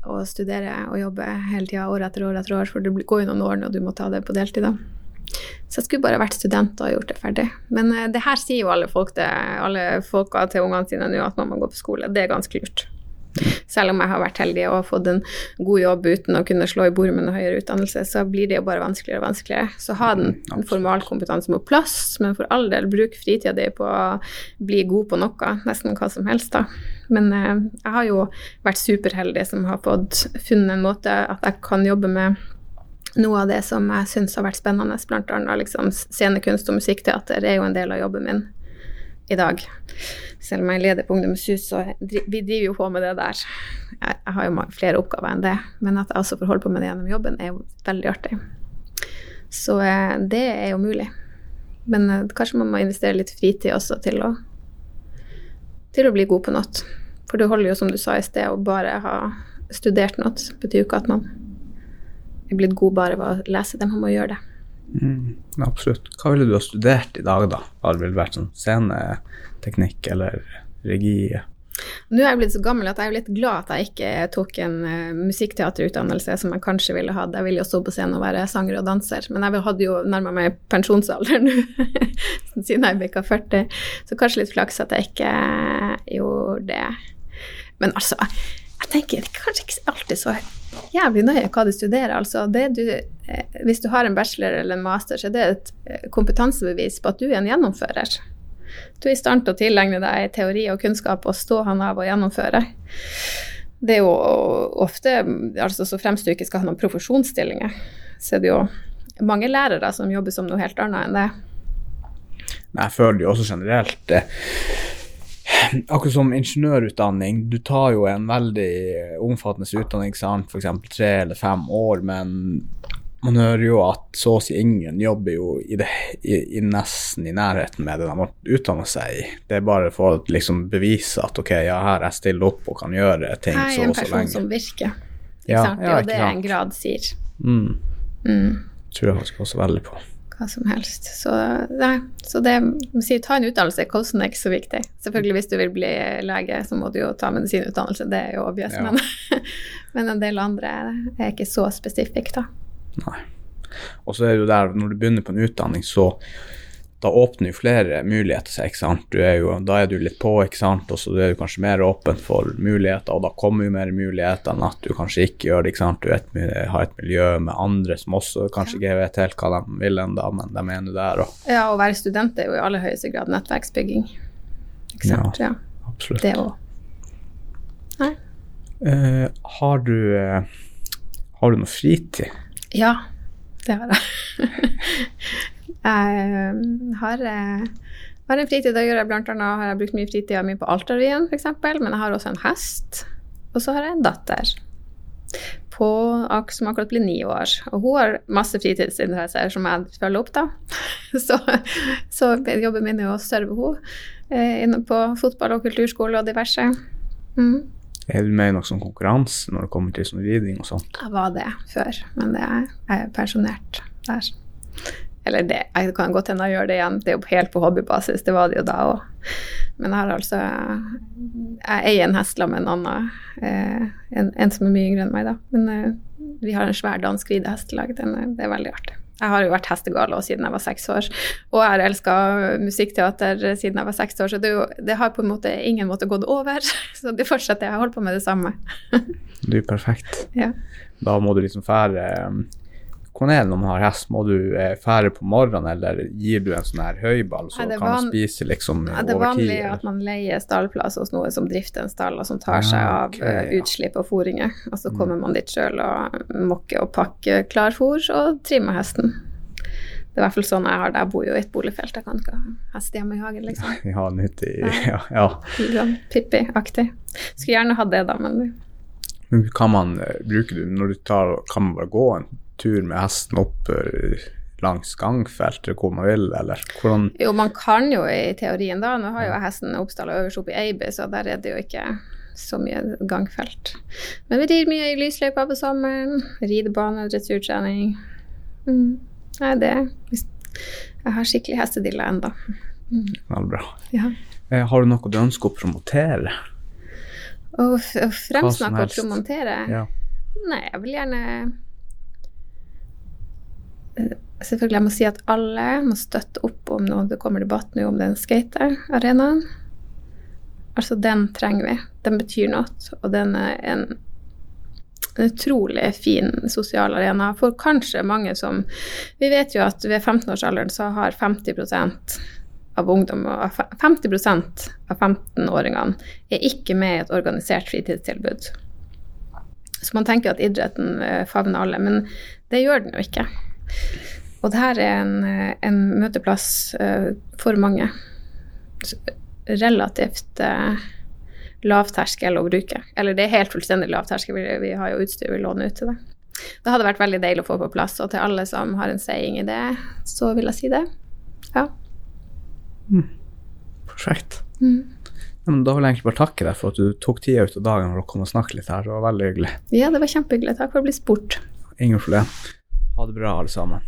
å studere og jobbe hele tida, år etter år etter år, for det går jo noen år når du må ta det på deltid. da. Så jeg skulle bare vært student og gjort det ferdig. Men eh, det her sier jo alle folk det, alle folka til ungene sine nå, at man må gå på skole. Det er ganske lurt. Selv om jeg har vært heldig og fått en god jobb uten å kunne slå i bord med noe høyere utdannelse, så blir det jo bare vanskeligere og vanskeligere. Så ha den absolutt. formalkompetansen på plass, men for all del, bruk fritida di på å bli god på noe, nesten hva som helst, da. Men eh, jeg har jo vært superheldig som har fått funnet en måte at jeg kan jobbe med noe av det som jeg syns har vært spennende, annet liksom scenekunst og musikkteater er jo en del av jobben min i dag. Selv om jeg er leder på Ungdomshus, så vi driver jo på med det der. Jeg, har jo flere oppgaver enn det, men at jeg også får holde på med det gjennom jobben, er jo veldig artig. Så eh, det er jo mulig. Men eh, kanskje man må investere litt fritid også til å, til å bli god på noe. For det holder jo, som du sa i sted, å bare ha studert noe. betyr jo ikke at man er blitt god bare ved å lese det, man må gjøre det. Mm, absolutt. Hva ville du ha studert i dag, da? Har det vel vært sånn sceneteknikk eller regi? Nå er jeg blitt så gammel at jeg er litt glad at jeg ikke tok en uh, musikkteaterutdannelse som jeg kanskje ville hatt. Jeg ville jo stå på scenen og være sanger og danser, men jeg hadde jo nærma meg pensjonsalder nå, siden jeg bikka 40. Så kanskje litt flaks at jeg ikke gjorde det. Men altså, jeg tenker det er kanskje ikke alltid så jævlig nøye hva du studerer. Altså, det du, hvis du har en bachelor eller en master, så er det et eh, kompetansebevis på at du er en gjennomfører. Du er i stand til å tilegne deg teori og kunnskap og stå han av og gjennomføre. Det er jo ofte, altså så fremst du ikke skal ha noen profesjonsstillinger, så er det jo mange lærere som jobber som noe helt annet enn det. Men jeg føler jo også generelt eh, Akkurat som ingeniørutdanning, du tar jo en veldig omfattende utdanning, sant, f.eks. tre eller fem år, men man hører jo at så å si ingen jobber jo i, det, i, i nesten i nærheten med det de har utdannet seg i. Det er bare for å liksom bevise at ok, ja, her er jeg stiller opp og kan gjøre ting så og så er en person som virker. Ja, sant? Det er jo det en grad sier. Mm, Mm, tror jeg faktisk også veldig på. hva som helst. Så, nei, så det må si, ta en utdannelse. Kosten er ikke så viktig. Selvfølgelig hvis du vil bli lege, så må du jo ta medisinutdannelse, det er jo obvious. Ja. Men, men en del andre er ikke så spesifikt, da. Nei. Og så er det jo der, når du begynner på en utdanning, så da åpner jo flere muligheter seg, ikke sant. Du er jo, da er du litt på, ikke sant, og så er du kanskje mer åpen for muligheter, og da kommer jo mer muligheter enn at du kanskje ikke gjør det, ikke sant. Du et, har et miljø med andre som også kanskje ikke vet helt hva de vil ennå, men de er nå der, og Ja, å være student er jo i aller høyeste grad nettverksbygging. Ikke sant? Ja. absolutt. Det òg. Nei. Eh, har du eh, Har du noe fritid? Ja, det har jeg. jeg eh, har, eh, har en fritid. Jeg blant annet har jeg brukt mye fritida mi på Altarvien, f.eks., men jeg har også en hest. Og så har jeg en datter på, som akkurat blir ni år. Og hun har masse fritidsinteresser som jeg følger opp, da. Så, så jobben min er å serve henne på fotball og kulturskole og diverse. Mm. Er du med i noe sånn konkurranse når det kommer til sånn riding og sånt? Jeg var det før, men det er, jeg er pensjonert der. Eller det, jeg kan godt hende jeg gjør det igjen, det er jo helt på hobbybasis, det var det jo da òg. Men jeg har altså Jeg eier en hest med en annen, eh, en, en som er mye yngre enn meg, da. Men eh, vi har en svær dansk ridehest i lag, er- det er veldig artig. Jeg har jo vært hestegal også siden jeg var seks år, og jeg har elska musikkteater siden jeg var seks år, så det, jo, det, har på en måte ingen måte gått over. Så det fortsetter. Jeg holder på med det samme. Du er perfekt. Ja. Da må du liksom fære um, Hvordan er det når man har hest? Må du eh, fære på morgenen, eller gir du en sånn her høyball, så er kan man spise liksom tid? det er vanlig at man leier stallplass hos noe som drifter en stall, og som tar seg Ah, av eh, ja. Mm. utslipp og fôringer. Og så kommer man dit sjøl og mokker og pakker klarfôr og trimmer hesten. Det er i hvert fall sånn jeg har det. Jeg bor jo i et boligfelt, jeg kan ikke ha hest hjemme i hagen, liksom. Ja, nyttig. Ja, ja. Litt Sånn Pippi-aktig. Skulle gjerne hatt det, da, men Men kan man eh, bruke du når du tar Kan man bare gå en tur med hesten opp eh, langs gangfeltet hvor man vil, eller hvordan jo, man kan jo i teorien, da. Nå har jo hesten oppstalla øverst oppe i Eiby, så der er det jo ikke så mye gangfelt. Men vi rir mye i lysløypa på sommeren. Ridebane, dressurtrening. Mm. Nei, det Jeg har skikkelig hestedilla ennå. Veldig bra. Ja. Eh, Har du noe du ønsker å promotere? Å fremsnakke og promotere? Ja. Nei, jeg vil gjerne Selvfølgelig, jeg må si at alle må støtte opp om når det kommer debatt nå om den skatearenaen. Altså, den trenger vi. Den betyr noe, og den er en, en utrolig fin sosial arena for kanskje mange som Vi vet jo at ved 15-årsalderen så har 50% av ungdom og 50% av 15-åringene er ikke med i et organisert fritidstilbud. Så man tenker at idretten eh, favner alle, men det gjør den jo ikke. Og det her er en, en møteplass eh, for mange. Relativt eh, lavterskel å bruke. Eller det er helt fullstendig lavterskel, vi, vi har jo utstyr vi låner ut til det. Det hadde vært veldig deilig å få på plass, og til alle som har en saying i det, så vil jeg si det. Ja. Perfekt. Mm. Ja, men da vil jeg egentlig bare takke deg for at du tok tida ut av dagen for å komme og snakke litt her. Det var veldig hyggelig. ja, det var kjempehyggelig. Takk for å bli spurt. Ingen problem. Ha det bra, alle sammen.